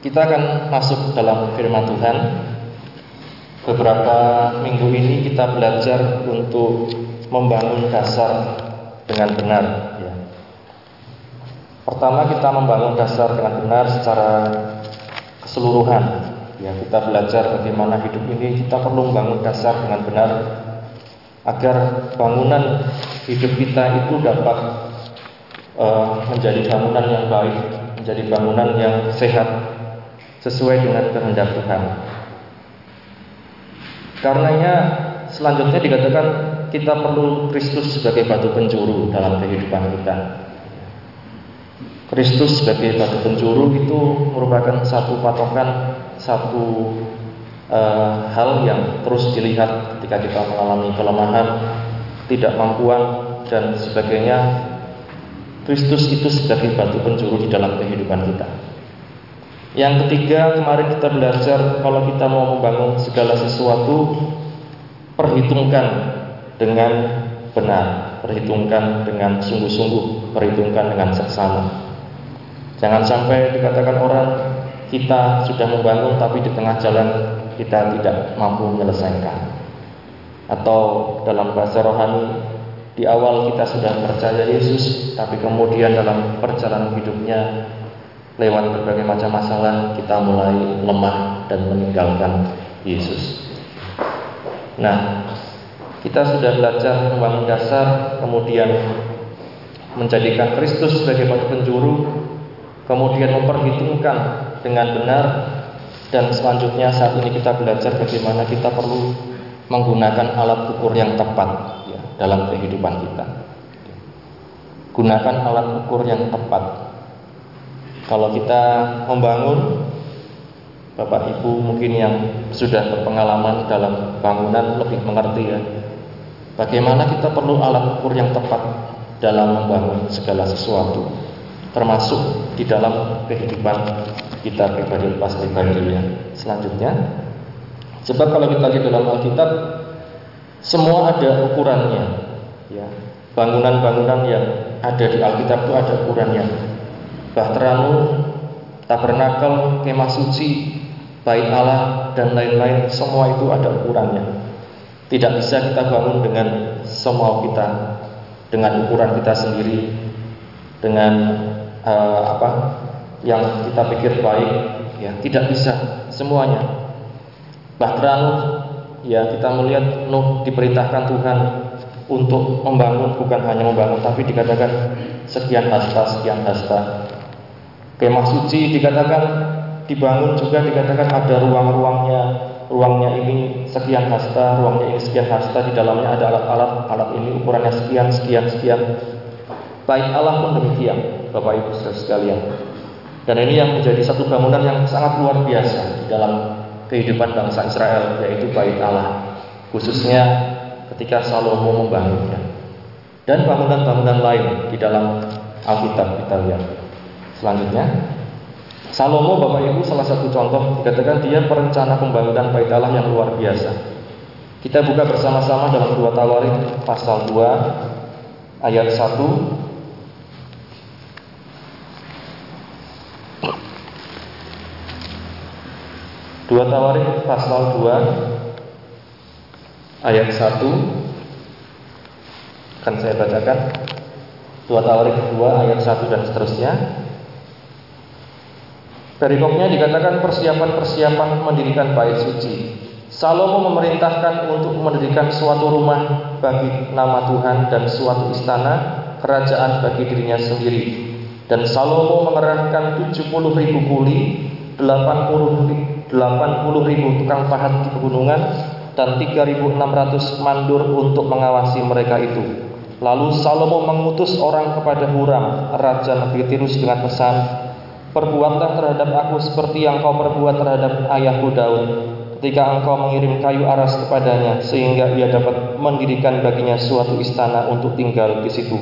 Kita akan masuk dalam firman Tuhan. Beberapa minggu ini kita belajar untuk membangun dasar dengan benar. Ya. Pertama kita membangun dasar dengan benar secara keseluruhan. Ya, kita belajar bagaimana hidup ini kita perlu membangun dasar dengan benar agar bangunan hidup kita itu dapat uh, menjadi bangunan yang baik, menjadi bangunan yang sehat, sesuai dengan kehendak Tuhan. Karenanya selanjutnya dikatakan kita perlu Kristus sebagai batu penjuru dalam kehidupan kita. Kristus sebagai batu penjuru itu merupakan satu patokan, satu uh, hal yang terus dilihat ketika kita mengalami kelemahan, tidak mampuan dan sebagainya. Kristus itu sebagai batu penjuru di dalam kehidupan kita. Yang ketiga, kemarin kita belajar kalau kita mau membangun segala sesuatu, perhitungkan dengan benar, perhitungkan dengan sungguh-sungguh, perhitungkan dengan seksama. Jangan sampai dikatakan orang kita sudah membangun tapi di tengah jalan kita tidak mampu menyelesaikan. Atau dalam bahasa rohani di awal kita sudah percaya Yesus tapi kemudian dalam perjalanan hidupnya lewat berbagai macam masalah kita mulai lemah dan meninggalkan Yesus. Nah, kita sudah belajar membangun dasar, kemudian menjadikan Kristus sebagai batu penjuru, kemudian memperhitungkan dengan benar, dan selanjutnya saat ini kita belajar bagaimana kita perlu menggunakan alat ukur yang tepat ya, dalam kehidupan kita. Gunakan alat ukur yang tepat kalau kita membangun Bapak Ibu mungkin yang sudah berpengalaman dalam bangunan lebih mengerti ya Bagaimana kita perlu alat ukur yang tepat dalam membangun segala sesuatu Termasuk di dalam kehidupan kita pribadi lepas pribadi ya Selanjutnya Sebab kalau kita lihat dalam Alkitab Semua ada ukurannya ya. Bangunan-bangunan yang ada di Alkitab itu ada ukurannya Bahteranu, tabernakel, kemah suci, bait Allah dan lain-lain semua itu ada ukurannya. Tidak bisa kita bangun dengan semua kita dengan ukuran kita sendiri dengan uh, apa yang kita pikir baik ya tidak bisa semuanya bahkan ya kita melihat Nuh diperintahkan Tuhan untuk membangun bukan hanya membangun tapi dikatakan sekian hasta sekian hasta Kemah suci dikatakan dibangun juga dikatakan ada ruang-ruangnya. Ruangnya ini sekian hasta, ruangnya ini sekian hasta, di dalamnya ada alat-alat, alat ini ukurannya sekian, sekian, sekian. Baik Allah pun demikian, Bapak Ibu Saudara sekalian. Dan ini yang menjadi satu bangunan yang sangat luar biasa di dalam kehidupan bangsa Israel, yaitu Bait Allah. Khususnya ketika Salomo membangunnya. Dan bangunan-bangunan lain di dalam Alkitab kita lihat. Selanjutnya, Salomo Bapak Ibu salah satu contoh dikatakan dia perencana pembangunan bait Allah yang luar biasa. Kita buka bersama-sama dalam dua Tawarik pasal 2 ayat 1 Dua Tawarik pasal 2 ayat 1 akan saya bacakan. Dua Tawarik 2 ayat 1 dan seterusnya. Perikopnya dikatakan persiapan-persiapan mendirikan bait suci. Salomo memerintahkan untuk mendirikan suatu rumah bagi nama Tuhan dan suatu istana kerajaan bagi dirinya sendiri. Dan Salomo mengerahkan 70 ribu kuli, 80, 80 ribu tukang pahat di pegunungan, dan 3.600 mandur untuk mengawasi mereka itu. Lalu Salomo mengutus orang kepada Huram, Raja Negeri Tirus dengan pesan, Perbuatlah terhadap aku seperti yang kau perbuat terhadap ayahku Daud ketika engkau mengirim kayu aras kepadanya sehingga ia dapat mendirikan baginya suatu istana untuk tinggal di situ.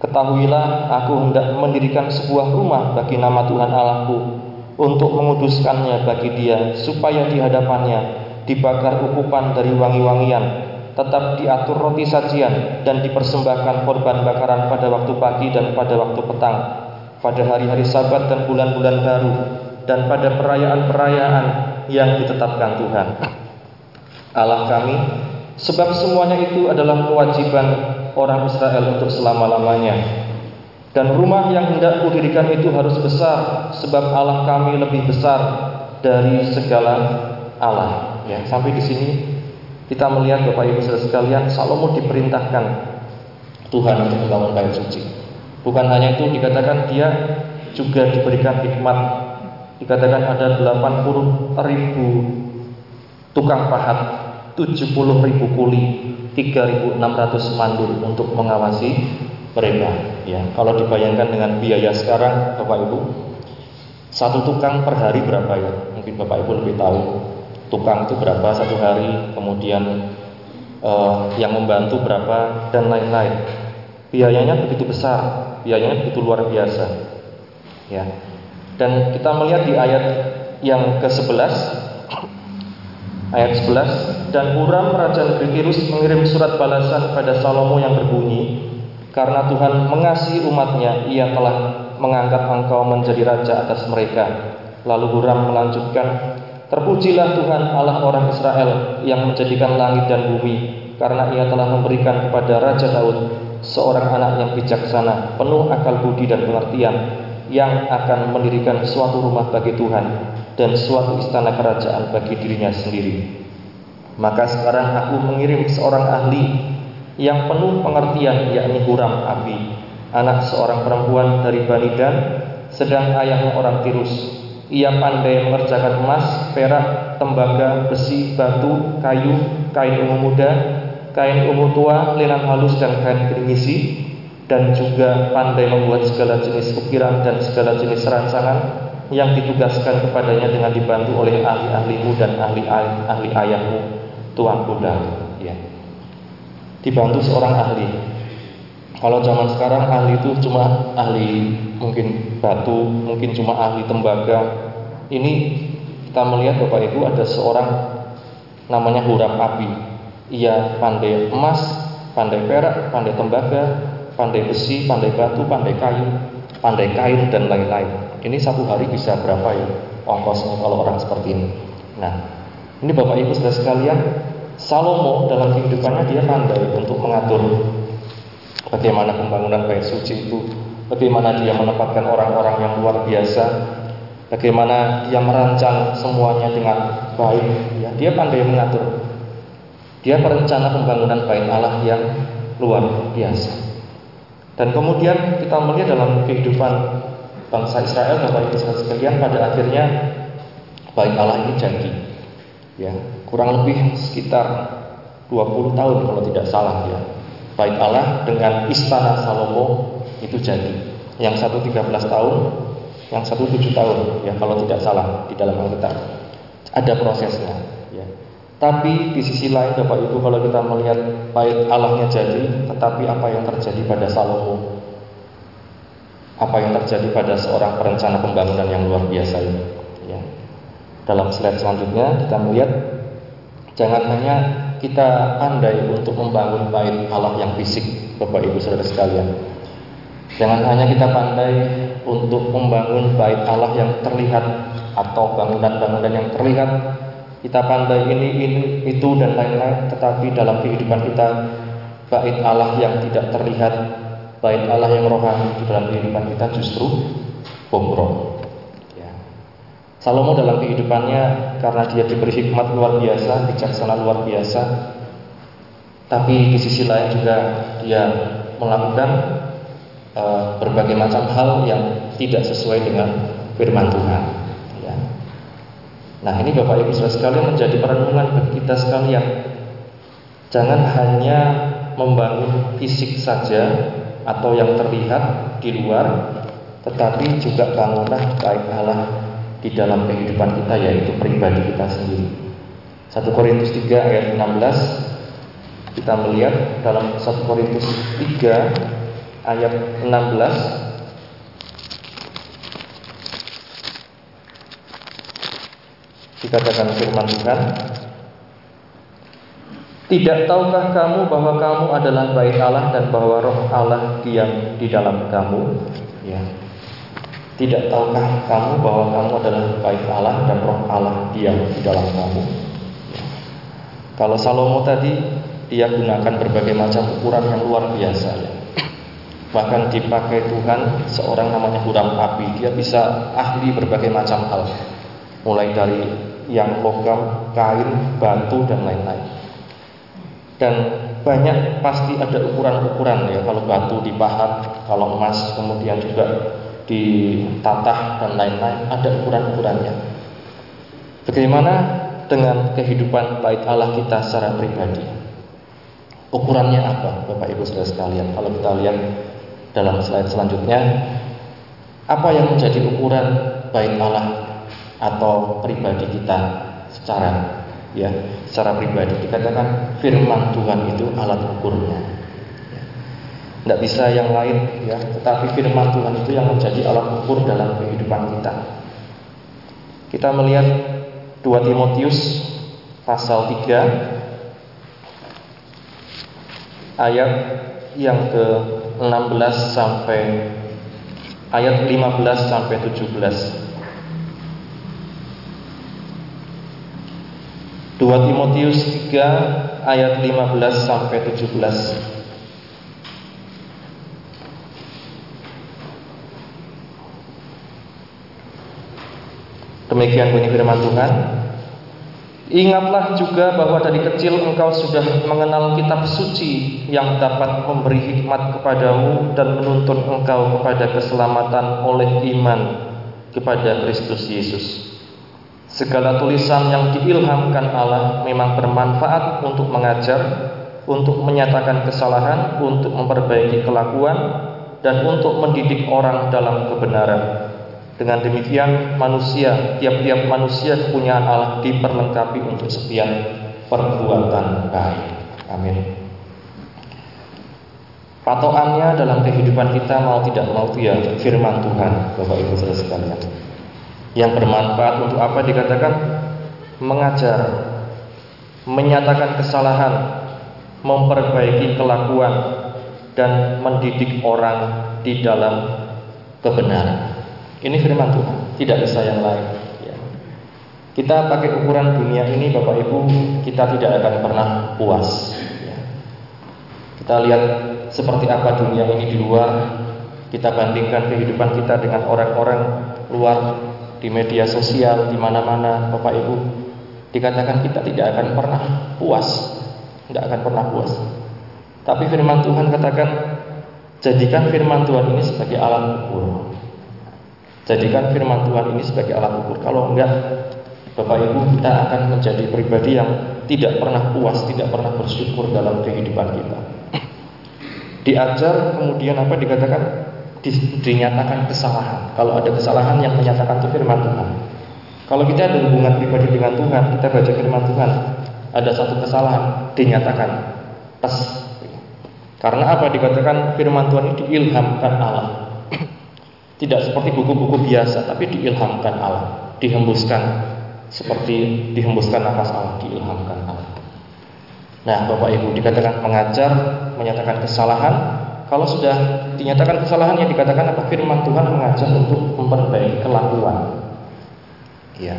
Ketahuilah aku hendak mendirikan sebuah rumah bagi nama Tuhan Allahku untuk menguduskannya bagi dia supaya di hadapannya dibakar ukupan dari wangi-wangian tetap diatur roti sajian dan dipersembahkan korban bakaran pada waktu pagi dan pada waktu petang pada hari-hari sabat dan bulan-bulan baru dan pada perayaan-perayaan yang ditetapkan Tuhan. Allah kami, sebab semuanya itu adalah kewajiban orang Israel untuk selama-lamanya. Dan rumah yang hendak kudirikan itu harus besar, sebab Allah kami lebih besar dari segala Allah. Ya, sampai di sini kita melihat Bapak Ibu sekalian, Salomo diperintahkan Tuhan untuk membangun bait suci. Bukan hanya itu dikatakan dia juga diberikan hikmat. Dikatakan ada 80 ribu tukang pahat, 70 ribu kuli, 3.600 mandul untuk mengawasi mereka. Ya, kalau dibayangkan dengan biaya sekarang, Bapak Ibu, satu tukang per hari berapa ya? Mungkin Bapak Ibu lebih tahu. Tukang itu berapa satu hari, kemudian eh, yang membantu berapa dan lain-lain. Biayanya begitu besar, biayanya begitu luar biasa. Ya. Dan kita melihat di ayat yang ke-11 ayat 11 dan Huram raja negeri Tirus mengirim surat balasan pada Salomo yang berbunyi karena Tuhan mengasihi umatnya ia telah mengangkat engkau menjadi raja atas mereka lalu Huram melanjutkan terpujilah Tuhan Allah orang Israel yang menjadikan langit dan bumi karena ia telah memberikan kepada Raja Daud seorang anak yang bijaksana penuh akal budi dan pengertian yang akan mendirikan suatu rumah bagi Tuhan dan suatu istana kerajaan bagi dirinya sendiri. Maka sekarang aku mengirim seorang ahli yang penuh pengertian yakni Huram Abi, anak seorang perempuan dari Bani Dan, sedang ayahnya orang Tirus. Ia pandai mengerjakan emas, perak, tembaga, besi, batu, kayu, kain ungu muda, kain ungu tua, lenan halus dan kain keringisi, dan juga pandai membuat segala jenis ukiran dan segala jenis rancangan yang ditugaskan kepadanya dengan dibantu oleh ahli-ahlimu dan ahli ahli ayahmu, tuan kuda. Ya. Dibantu seorang ahli. Kalau zaman sekarang ahli itu cuma ahli mungkin batu, mungkin cuma ahli tembaga. Ini kita melihat Bapak Ibu ada seorang namanya Huram Abi. Ia pandai emas, pandai perak, pandai tembaga, pandai besi, pandai batu, pandai kayu, pandai kain dan lain-lain. Ini satu hari bisa berapa ya ongkosnya kalau orang seperti ini. Nah, ini Bapak Ibu sudah sekalian, Salomo dalam kehidupannya dia pandai untuk mengatur bagaimana pembangunan bait suci itu, bagaimana dia menempatkan orang-orang yang luar biasa, bagaimana dia merancang semuanya dengan baik. Ya, dia pandai mengatur. Dia perencana pembangunan bait Allah yang luar biasa. Dan kemudian kita melihat dalam kehidupan bangsa Israel Bapak Ibu sekalian pada akhirnya baik Allah ini jadi ya kurang lebih sekitar 20 tahun kalau tidak salah ya. Baik Allah dengan istana Salomo itu jadi. Yang satu 13 tahun yang satu 7 tahun ya kalau tidak salah di dalam Alkitab. Ada prosesnya. ya tapi di sisi lain Bapak Ibu kalau kita melihat baik Allahnya jadi tetapi apa yang terjadi pada Salomo apa yang terjadi pada seorang perencana pembangunan yang luar biasa ini. Ya. Dalam slide selanjutnya kita melihat jangan hanya kita pandai untuk membangun bait Allah yang fisik, Bapak Ibu Saudara sekalian. Jangan hanya kita pandai untuk membangun bait Allah yang terlihat atau bangunan-bangunan yang terlihat kita pandai ini, ini, itu dan lain-lain, tetapi dalam kehidupan kita bait Allah yang tidak terlihat baik Allah yang rohani di dalam kehidupan kita justru bobrok. Ya. Salomo dalam kehidupannya karena dia diberi hikmat luar biasa, bijaksana luar biasa, tapi di sisi lain juga dia melakukan uh, berbagai macam hal yang tidak sesuai dengan firman Tuhan. Nah ini Bapak Ibu saudara sekalian menjadi perenungan bagi kita sekalian. Jangan hanya membangun fisik saja, atau yang terlihat di luar tetapi juga bangunan baik Allah di dalam kehidupan kita yaitu pribadi kita sendiri. 1 Korintus 3 ayat 16 kita melihat dalam 1 Korintus 3 ayat 16 dikatakan firman Tuhan tidak tahukah kamu bahwa kamu adalah bait Allah dan bahwa roh Allah diam di dalam kamu? Ya. Tidak tahukah kamu bahwa kamu adalah baik Allah dan roh Allah diam di dalam kamu? Kalau Salomo tadi dia gunakan berbagai macam ukuran yang luar biasa ya. Bahkan dipakai Tuhan seorang namanya Huram Api, dia bisa ahli berbagai macam hal. Mulai dari yang logam, kain, batu dan lain-lain. Dan banyak pasti ada ukuran-ukuran ya kalau batu dipahat, kalau emas kemudian juga ditatah dan lain-lain ada ukuran-ukurannya. Bagaimana dengan kehidupan bait Allah kita secara pribadi. Ukurannya apa, Bapak Ibu Saudara sekalian? Kalau kita lihat dalam slide selanjutnya, apa yang menjadi ukuran bait Allah atau pribadi kita secara ya, secara pribadi dikatakan firman Tuhan itu alat ukurnya. Tidak bisa yang lain ya, tetapi firman Tuhan itu yang menjadi alat ukur dalam kehidupan kita. Kita melihat 2 Timotius pasal 3 ayat yang ke-16 sampai ayat 15 sampai 17. 2 Timotius 3 ayat 15 sampai 17. Demikian bunyi firman Tuhan. Ingatlah juga bahwa dari kecil engkau sudah mengenal kitab suci yang dapat memberi hikmat kepadamu dan menuntun engkau kepada keselamatan oleh iman kepada Kristus Yesus. Segala tulisan yang diilhamkan Allah memang bermanfaat untuk mengajar, untuk menyatakan kesalahan, untuk memperbaiki kelakuan, dan untuk mendidik orang dalam kebenaran dengan demikian manusia, tiap-tiap manusia kepunyaan Allah diperlengkapi untuk setiap perbuatan baik. Amin. Patokannya dalam kehidupan kita mau tidak mau ya firman Tuhan, Bapak Ibu Saudara sekalian. Yang bermanfaat untuk apa dikatakan mengajar, menyatakan kesalahan, memperbaiki kelakuan dan mendidik orang di dalam kebenaran. Ini firman Tuhan, tidak bisa yang lain. Ya. Kita pakai ukuran dunia ini, Bapak Ibu, kita tidak akan pernah puas. Ya. Kita lihat seperti apa dunia ini di luar. Kita bandingkan kehidupan kita dengan orang-orang luar di media sosial, di mana-mana, Bapak Ibu. Dikatakan kita tidak akan pernah puas, tidak akan pernah puas. Tapi firman Tuhan katakan, jadikan firman Tuhan ini sebagai alat ukur. Jadikan firman Tuhan ini sebagai alat ukur. Kalau enggak, Bapak Ibu, kita akan menjadi pribadi yang tidak pernah puas, tidak pernah bersyukur dalam kehidupan kita. Diajar, kemudian apa dikatakan? Dinyatakan kesalahan. Kalau ada kesalahan yang menyatakan itu firman Tuhan. Kalau kita ada hubungan pribadi dengan Tuhan, kita baca firman Tuhan, ada satu kesalahan dinyatakan pas. Karena apa dikatakan firman Tuhan itu diilhamkan Allah. Tidak seperti buku-buku biasa, tapi diilhamkan Allah, dihembuskan seperti dihembuskan nafas Allah, diilhamkan Allah. Nah, Bapak Ibu dikatakan mengajar, menyatakan kesalahan. Kalau sudah dinyatakan kesalahan yang dikatakan apa firman Tuhan mengajar untuk memperbaiki kelakuan. Ya.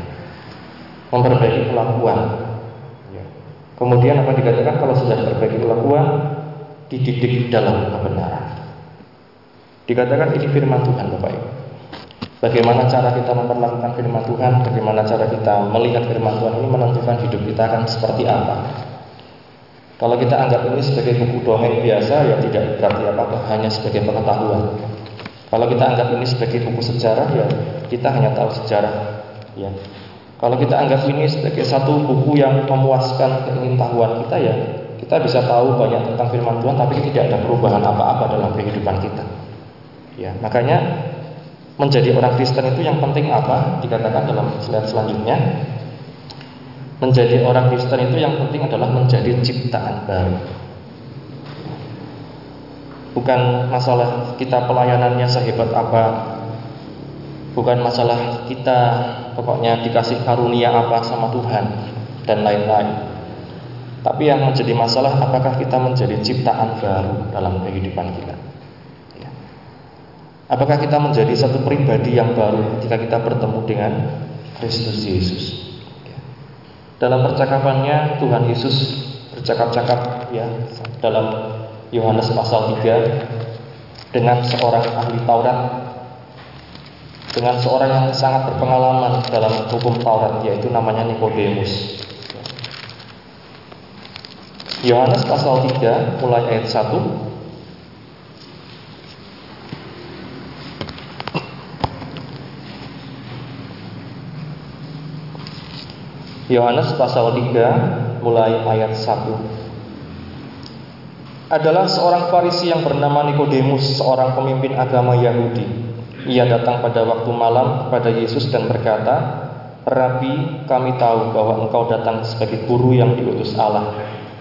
Memperbaiki kelakuan. Ya. Kemudian apa dikatakan kalau sudah memperbaiki kelakuan dididik dalam kebenaran. Dikatakan ini firman Tuhan Bapak Ibu. Bagaimana cara kita memperlakukan firman Tuhan, bagaimana cara kita melihat firman Tuhan ini menentukan hidup kita akan seperti apa. Kalau kita anggap ini sebagai buku dongeng biasa ya tidak berarti apa-apa, hanya sebagai pengetahuan. Kalau kita anggap ini sebagai buku sejarah ya kita hanya tahu sejarah. Ya. Kalau kita anggap ini sebagai satu buku yang memuaskan keingintahuan kita ya kita bisa tahu banyak tentang firman Tuhan tapi tidak ada perubahan apa-apa dalam kehidupan kita. Ya, makanya menjadi orang Kristen itu yang penting apa? Dikatakan dalam slide selanjutnya. Menjadi orang Kristen itu yang penting adalah menjadi ciptaan baru. Bukan masalah kita pelayanannya sehebat apa, bukan masalah kita pokoknya dikasih karunia apa sama Tuhan dan lain-lain. Tapi yang menjadi masalah apakah kita menjadi ciptaan baru dalam kehidupan kita. Apakah kita menjadi satu pribadi yang baru ketika kita bertemu dengan Kristus Yesus? Dalam percakapannya Tuhan Yesus bercakap-cakap ya dalam Yohanes pasal 3 dengan seorang ahli Taurat dengan seorang yang sangat berpengalaman dalam hukum Taurat yaitu namanya Nikodemus. Yohanes pasal 3 mulai ayat 1 Yohanes pasal 3 mulai ayat 1 adalah seorang Farisi yang bernama Nikodemus, seorang pemimpin agama Yahudi. Ia datang pada waktu malam kepada Yesus dan berkata, "Rabi, kami tahu bahwa engkau datang sebagai guru yang diutus Allah.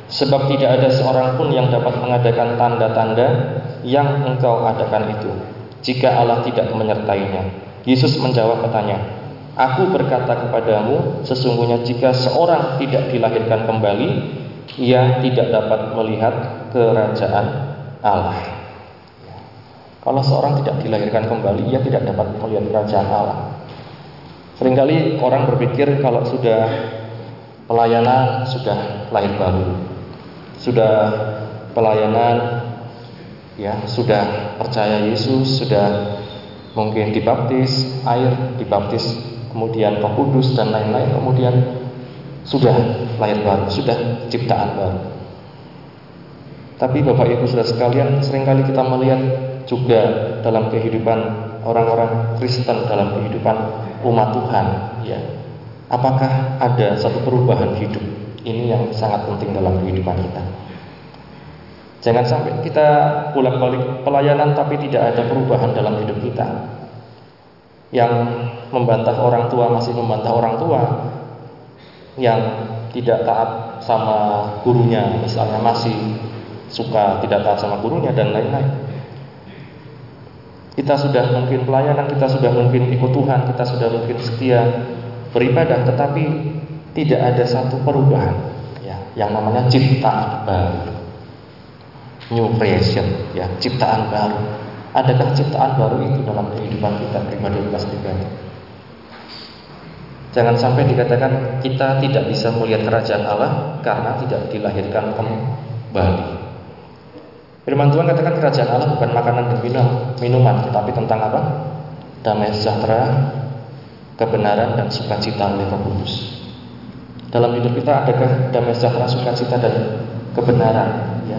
Sebab tidak ada seorang pun yang dapat mengadakan tanda-tanda yang engkau adakan itu, jika Allah tidak menyertainya." Yesus menjawab katanya, Aku berkata kepadamu, sesungguhnya jika seorang tidak dilahirkan kembali, ia tidak dapat melihat kerajaan Allah. Kalau seorang tidak dilahirkan kembali, ia tidak dapat melihat kerajaan Allah. Seringkali orang berpikir kalau sudah pelayanan sudah lahir baru, sudah pelayanan ya sudah percaya Yesus, sudah mungkin dibaptis air, dibaptis kemudian Roh Kudus dan lain-lain, kemudian sudah lahir baru, sudah ciptaan baru. Tapi Bapak Ibu Saudara sekalian, sering kali kita melihat juga dalam kehidupan orang-orang Kristen dalam kehidupan umat Tuhan, ya. Apakah ada satu perubahan hidup? Ini yang sangat penting dalam kehidupan kita. Jangan sampai kita pulang balik pelayanan tapi tidak ada perubahan dalam hidup kita. Yang membantah orang tua masih membantah orang tua. Yang tidak taat sama gurunya misalnya masih suka tidak taat sama gurunya dan lain-lain. Kita sudah mungkin pelayanan kita sudah mungkin ikut Tuhan kita sudah mungkin setia beribadah tetapi tidak ada satu perubahan. Ya yang namanya ciptaan baru. New creation ya ciptaan baru adakah ciptaan baru itu dalam kehidupan kita pribadi bebas pribadi Jangan sampai dikatakan kita tidak bisa melihat kerajaan Allah karena tidak dilahirkan kembali. Firman Tuhan katakan kerajaan Allah bukan makanan dan minum, minuman, tetapi tentang apa? Damai sejahtera, kebenaran dan sukacita oleh Roh Kudus. Dalam hidup kita adakah damai sejahtera, sukacita dan kebenaran? Ya.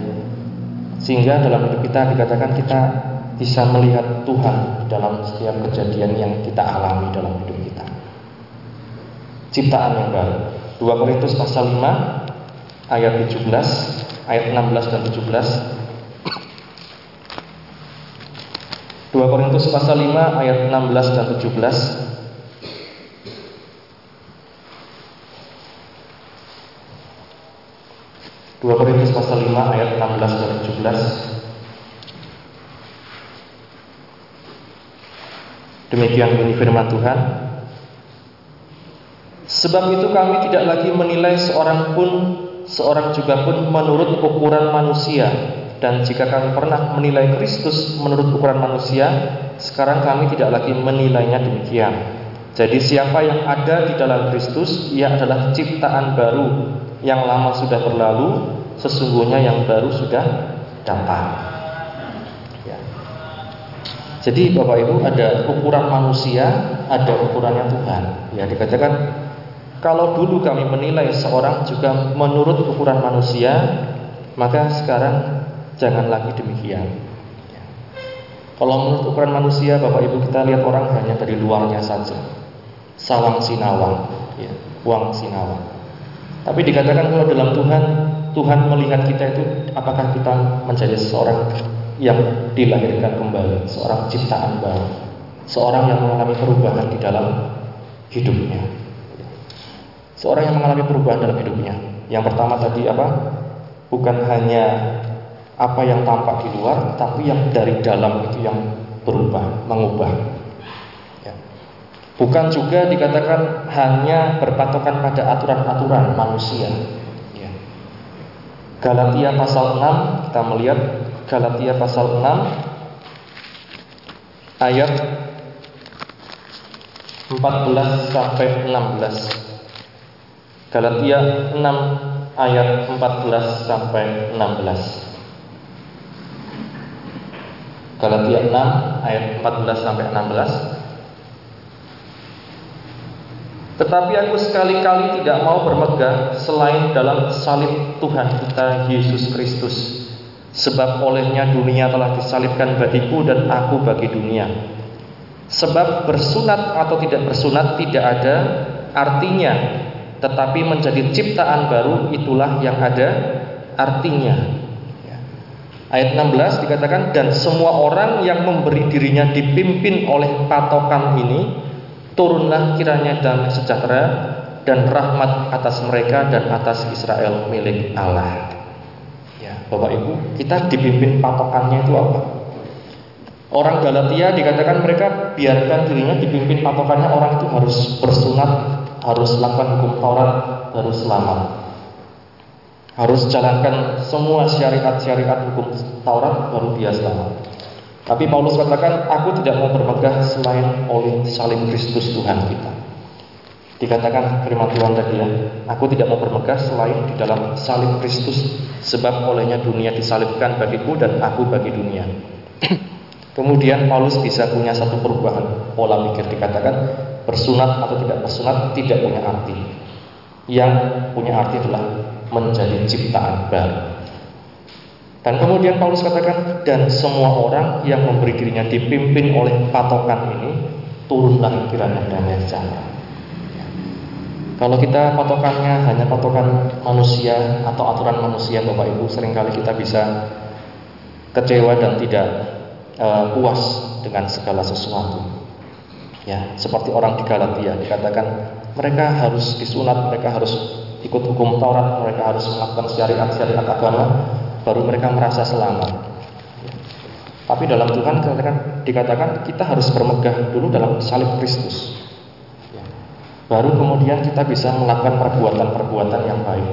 Sehingga dalam hidup kita dikatakan kita bisa melihat Tuhan dalam setiap kejadian yang kita alami dalam hidup kita ciptaan yang baru. 2 Korintus pasal 5 ayat 17, ayat 16 dan 17. 2 Korintus pasal 5 ayat 16 dan 17. Dua Korintus pasal 5 ayat 16 dan 17 Demikian bunyi firman Tuhan. Sebab itu kami tidak lagi menilai seorang pun seorang juga pun menurut ukuran manusia. Dan jika kami pernah menilai Kristus menurut ukuran manusia sekarang kami tidak lagi menilainya demikian. Jadi siapa yang ada di dalam Kristus ia adalah ciptaan baru. Yang lama sudah berlalu sesungguhnya yang baru sudah datang. Jadi Bapak Ibu ada ukuran manusia ada ukurannya Tuhan ya dikatakan kalau dulu kami menilai seorang juga menurut ukuran manusia, maka sekarang jangan lagi demikian. Kalau menurut ukuran manusia, Bapak Ibu kita lihat orang hanya dari luarnya saja, sawang sinawang, ya, uang sinawang. Tapi dikatakan kalau dalam Tuhan, Tuhan melihat kita itu apakah kita menjadi seorang yang dilahirkan kembali, seorang ciptaan baru, seorang yang mengalami perubahan di dalam hidupnya. Seorang yang mengalami perubahan dalam hidupnya. Yang pertama tadi apa? Bukan hanya apa yang tampak di luar, tapi yang dari dalam itu yang berubah, mengubah. Ya. Bukan juga dikatakan hanya berpatokan pada aturan-aturan manusia. Ya. Galatia pasal 6 kita melihat Galatia pasal 6 ayat 14 sampai 16. Galatia 6 ayat 14 sampai 16. Galatia 6 ayat 14 sampai 16. Tetapi aku sekali-kali tidak mau bermegah selain dalam salib Tuhan kita Yesus Kristus. Sebab olehnya dunia telah disalibkan bagiku dan aku bagi dunia. Sebab bersunat atau tidak bersunat tidak ada artinya, tetapi menjadi ciptaan baru itulah yang ada artinya. Ya. Ayat 16 dikatakan dan semua orang yang memberi dirinya dipimpin oleh patokan ini turunlah kiranya damai sejahtera dan rahmat atas mereka dan atas Israel milik Allah. Bapak Ibu, kita dipimpin patokannya itu apa? Orang Galatia dikatakan mereka biarkan dirinya dipimpin patokannya orang itu harus bersunat, harus lakukan hukum Taurat, harus selamat. Harus jalankan semua syariat-syariat hukum Taurat baru dia selamat. Tapi Paulus katakan, aku tidak mau bermegah selain oleh salim Kristus Tuhan kita. Dikatakan firman Tuhan tadi ya, aku tidak mau bermegah selain di dalam salib Kristus, sebab olehnya dunia disalibkan bagiku dan aku bagi dunia. Kemudian Paulus bisa punya satu perubahan pola pikir dikatakan bersunat atau tidak bersunat tidak punya arti. Yang punya arti adalah menjadi ciptaan baru. Dan kemudian Paulus katakan dan semua orang yang memberi dirinya dipimpin oleh patokan ini turunlah kiranya damai sejahtera. Kalau kita patokannya hanya patokan manusia atau aturan manusia Bapak Ibu sering kali kita bisa kecewa dan tidak uh, puas dengan segala sesuatu. Ya, seperti orang di Galatia dikatakan mereka harus disunat, mereka harus ikut hukum Taurat, mereka harus melakukan syariat-syariat agama, baru mereka merasa selamat. Tapi dalam Tuhan dikatakan, dikatakan kita harus bermegah dulu dalam salib Kristus. Baru kemudian kita bisa melakukan perbuatan-perbuatan yang baik.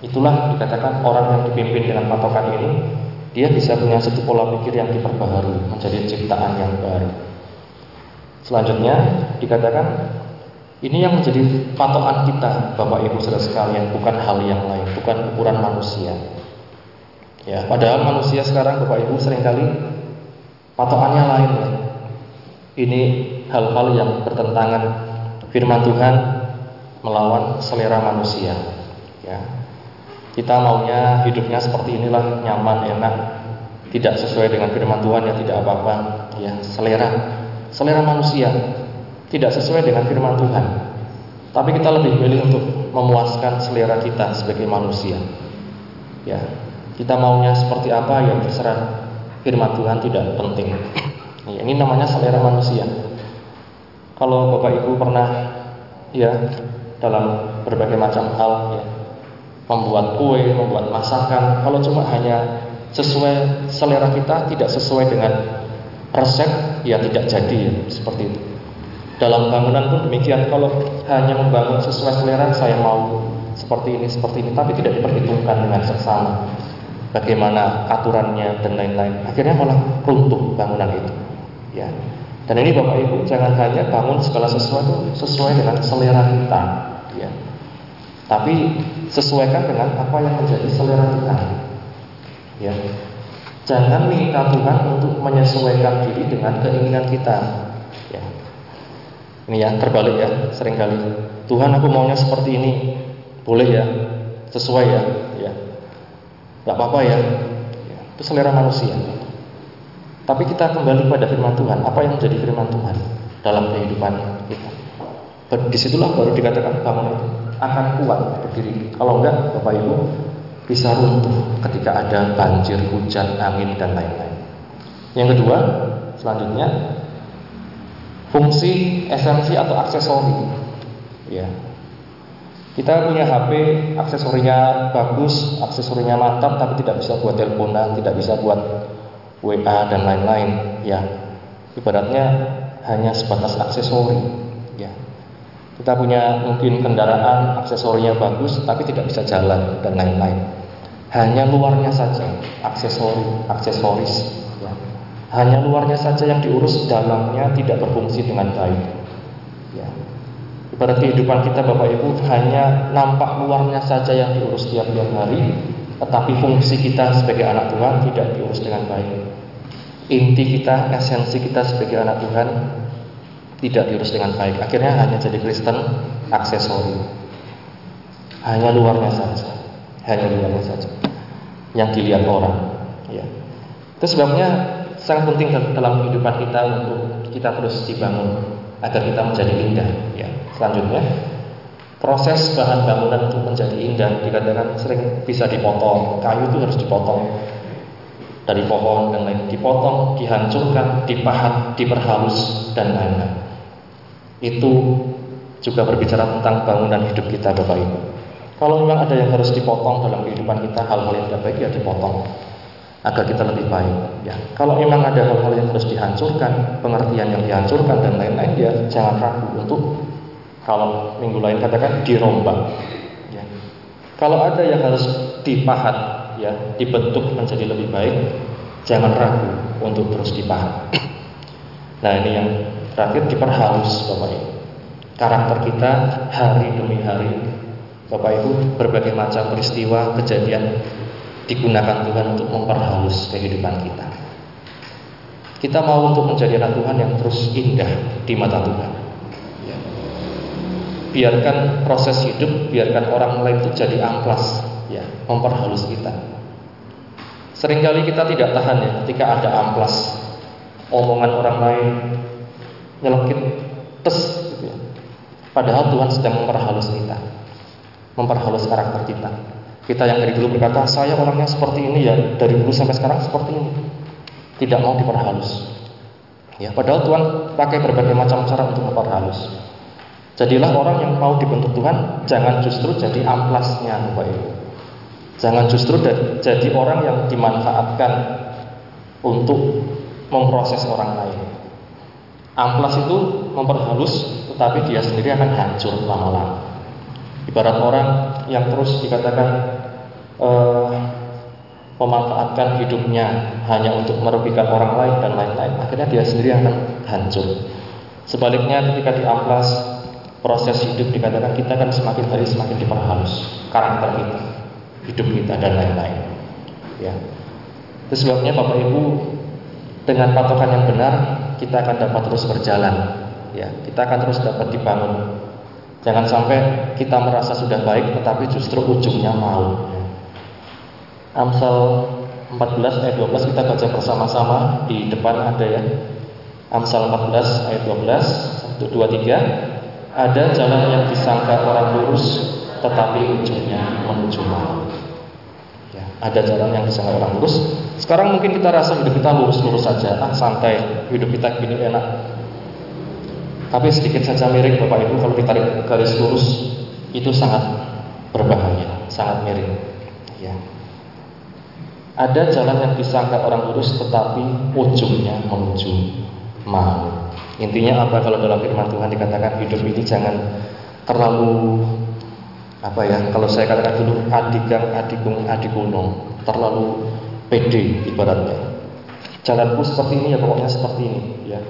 Itulah dikatakan orang yang dipimpin dengan patokan ini, dia bisa punya satu pola pikir yang diperbaharui, menjadi ciptaan yang baru. Selanjutnya dikatakan ini yang menjadi patokan kita, Bapak Ibu Saudara sekalian, bukan hal yang lain, bukan ukuran manusia. Ya, padahal manusia sekarang Bapak Ibu sering kali patokannya lain. Ini hal-hal yang bertentangan firman Tuhan melawan selera manusia. Ya. Kita maunya hidupnya seperti inilah nyaman, enak, tidak sesuai dengan firman Tuhan ya tidak apa-apa. Ya, selera selera manusia tidak sesuai dengan firman Tuhan. Tapi kita lebih milih untuk memuaskan selera kita sebagai manusia. Ya, kita maunya seperti apa yang terserah. Firman Tuhan tidak penting. Ini namanya selera manusia. Kalau Bapak Ibu pernah ya dalam berbagai macam hal ya membuat kue, membuat masakan, kalau cuma hanya sesuai selera kita, tidak sesuai dengan resep, ya tidak jadi ya, seperti itu. Dalam bangunan pun demikian, kalau hanya membangun sesuai selera, saya mau seperti ini, seperti ini, tapi tidak diperhitungkan dengan seksama bagaimana aturannya dan lain-lain. Akhirnya malah runtuh bangunan itu. Ya. Dan ini Bapak Ibu jangan hanya bangun segala sesuatu sesuai dengan selera kita, ya. Tapi sesuaikan dengan apa yang menjadi selera kita. Ya. Jangan minta Tuhan untuk menyesuaikan diri dengan keinginan kita. Ya. Ini ya terbalik ya, sering kali. Tuhan aku maunya seperti ini. Boleh ya, sesuai ya. Gak apa-apa ya. Itu selera manusia. Tapi kita kembali pada firman Tuhan. Apa yang menjadi firman Tuhan dalam kehidupan kita? Di situlah baru dikatakan bangun itu akan kuat berdiri. Kalau enggak, Bapak Ibu bisa runtuh ketika ada banjir, hujan, angin dan lain-lain. Yang kedua, selanjutnya fungsi esensi atau aksesori. Ya, kita punya HP, aksesorinya bagus, aksesorinya mantap, tapi tidak bisa buat teleponan, tidak bisa buat WA dan lain-lain. Ya, ibaratnya hanya sebatas aksesori. Ya, kita punya mungkin kendaraan, aksesorinya bagus, tapi tidak bisa jalan dan lain-lain. Hanya luarnya saja, aksesori, aksesoris. Ya. Hanya luarnya saja yang diurus, dalamnya tidak berfungsi dengan baik. Ya. Ibarat kehidupan kita Bapak Ibu hanya nampak luarnya saja yang diurus tiap-tiap hari, tetapi fungsi kita sebagai anak Tuhan tidak diurus dengan baik. Inti kita, esensi kita sebagai anak Tuhan tidak diurus dengan baik. Akhirnya hanya jadi Kristen aksesori. Hanya luarnya saja, hanya luarnya saja yang dilihat orang. Ya. Itu sebabnya sangat penting dalam kehidupan kita untuk kita terus dibangun agar kita menjadi indah. Ya. Selanjutnya, proses bahan bangunan untuk menjadi indah dikatakan sering bisa dipotong. Kayu itu harus dipotong dari pohon dan lain dipotong, dihancurkan, dipahat, diperhalus dan lain-lain. Itu juga berbicara tentang bangunan hidup kita Bapak Ibu. Kalau memang ada yang harus dipotong dalam kehidupan kita, hal-hal yang tidak baik ya dipotong agar kita lebih baik. Ya, kalau memang ada hal-hal yang harus dihancurkan, pengertian yang dihancurkan dan lain-lain, ya jangan ragu untuk kalau minggu lain katakan dirombak. Ya. Kalau ada yang harus dipahat, ya dibentuk menjadi lebih baik, jangan ragu untuk terus dipahat. Nah ini yang terakhir diperhalus Bapak Ibu. Karakter kita hari demi hari, Bapak Ibu berbagai macam peristiwa kejadian digunakan Tuhan untuk memperhalus kehidupan kita. Kita mau untuk menjadi anak Tuhan yang terus indah di mata Tuhan. Ya. Biarkan proses hidup, biarkan orang lain itu jadi amplas, ya, memperhalus kita. Seringkali kita tidak tahan ya ketika ada amplas, omongan orang lain nyelekit tes gitu ya. Padahal Tuhan sedang memperhalus kita, memperhalus karakter kita. Kita yang dari dulu berkata, saya orangnya seperti ini ya, dari dulu sampai sekarang seperti ini. Tidak mau diperhalus. Ya, padahal Tuhan pakai berbagai macam cara untuk memperhalus. Jadilah orang yang mau dibentuk Tuhan, jangan justru jadi amplasnya Bapak Ibu. Jangan justru jadi orang yang dimanfaatkan untuk memproses orang lain. Amplas itu memperhalus, tetapi dia sendiri akan hancur lama-lama. Ibarat orang yang terus dikatakan uh, memanfaatkan hidupnya hanya untuk merugikan orang lain dan lain-lain, akhirnya dia sendiri akan hancur. Sebaliknya ketika diamplas proses hidup dikatakan kita akan semakin hari semakin diperhalus karakter kita, hidup kita dan lain-lain. Ya. Itu sebabnya Bapak Ibu dengan patokan yang benar kita akan dapat terus berjalan. Ya, kita akan terus dapat dibangun Jangan sampai kita merasa sudah baik tetapi justru ujungnya mau. Amsal 14 ayat 12 kita baca bersama-sama di depan ada ya. Amsal 14 ayat 12 1 2 3 ada jalan yang disangka orang lurus tetapi ujungnya menuju maut. Ya, ada jalan yang disangka orang lurus. Sekarang mungkin kita rasa hidup kita lurus-lurus saja, ah, santai, hidup kita gini enak. Tapi sedikit saja miring Bapak Ibu kalau ditarik garis lurus itu sangat berbahaya, sangat miring. Ya. Ada jalan yang disangka orang lurus tetapi ujungnya menuju mau. Intinya apa kalau dalam firman Tuhan dikatakan hidup ini jangan terlalu apa ya kalau saya katakan dulu adigang adikung adikunung terlalu pede ibaratnya jalanku seperti ini ya pokoknya seperti ini ya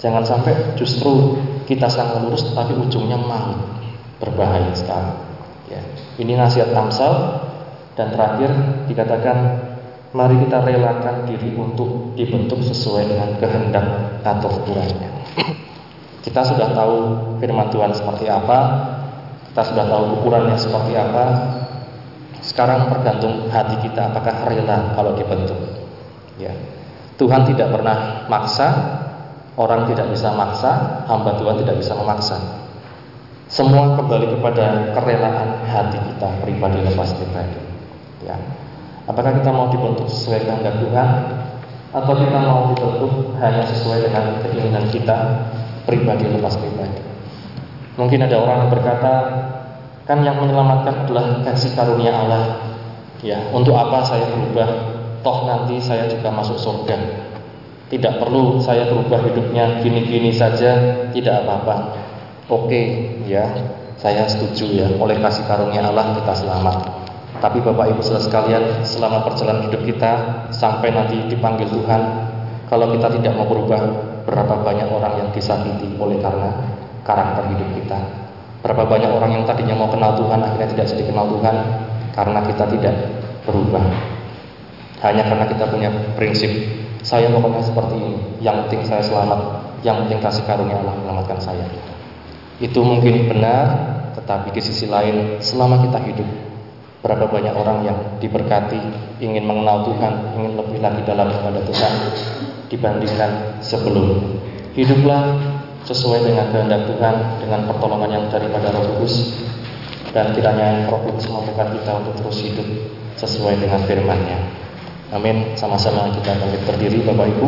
Jangan sampai justru kita sangat lurus tapi ujungnya maut. Berbahaya sekali. Ya. Ini nasihat Amsal dan terakhir dikatakan mari kita relakan diri untuk dibentuk sesuai dengan kehendak atau ukurannya. Kita sudah tahu firman Tuhan seperti apa, kita sudah tahu ukurannya seperti apa. Sekarang tergantung hati kita apakah rela kalau dibentuk. Ya. Tuhan tidak pernah maksa, Orang tidak bisa maksa, hamba Tuhan tidak bisa memaksa. Semua kembali kepada kerelaan hati kita pribadi lepas pribadi. Ya. Apakah kita mau dibentuk sesuai kehendak Tuhan atau kita mau dibentuk hanya sesuai dengan keinginan kita pribadi lepas pribadi? Mungkin ada orang yang berkata, kan yang menyelamatkan adalah kasih karunia Allah. Ya, untuk apa saya berubah? Toh nanti saya juga masuk surga. Tidak perlu saya berubah hidupnya gini-gini saja, tidak apa-apa. Oke, ya, saya setuju ya. Oleh kasih karunia Allah kita selamat. Tapi Bapak Ibu saudara sekalian, selama perjalanan hidup kita sampai nanti dipanggil Tuhan, kalau kita tidak mau berubah, berapa banyak orang yang disakiti oleh karena karakter hidup kita. Berapa banyak orang yang tadinya mau kenal Tuhan akhirnya tidak jadi kenal Tuhan karena kita tidak berubah. Hanya karena kita punya prinsip saya pokoknya seperti ini. Yang penting saya selamat, yang penting kasih karunia Allah menyelamatkan saya. Itu mungkin benar, tetapi di sisi lain selama kita hidup Berapa banyak orang yang diberkati, ingin mengenal Tuhan, ingin lebih lagi dalam kepada Tuhan dibandingkan sebelum. Hiduplah sesuai dengan kehendak Tuhan, dengan pertolongan yang daripada Roh Kudus, dan kiranya Roh Kudus membuka kita untuk terus hidup sesuai dengan firman-Nya. Amin. Sama-sama kita bangkit berdiri Bapak Ibu.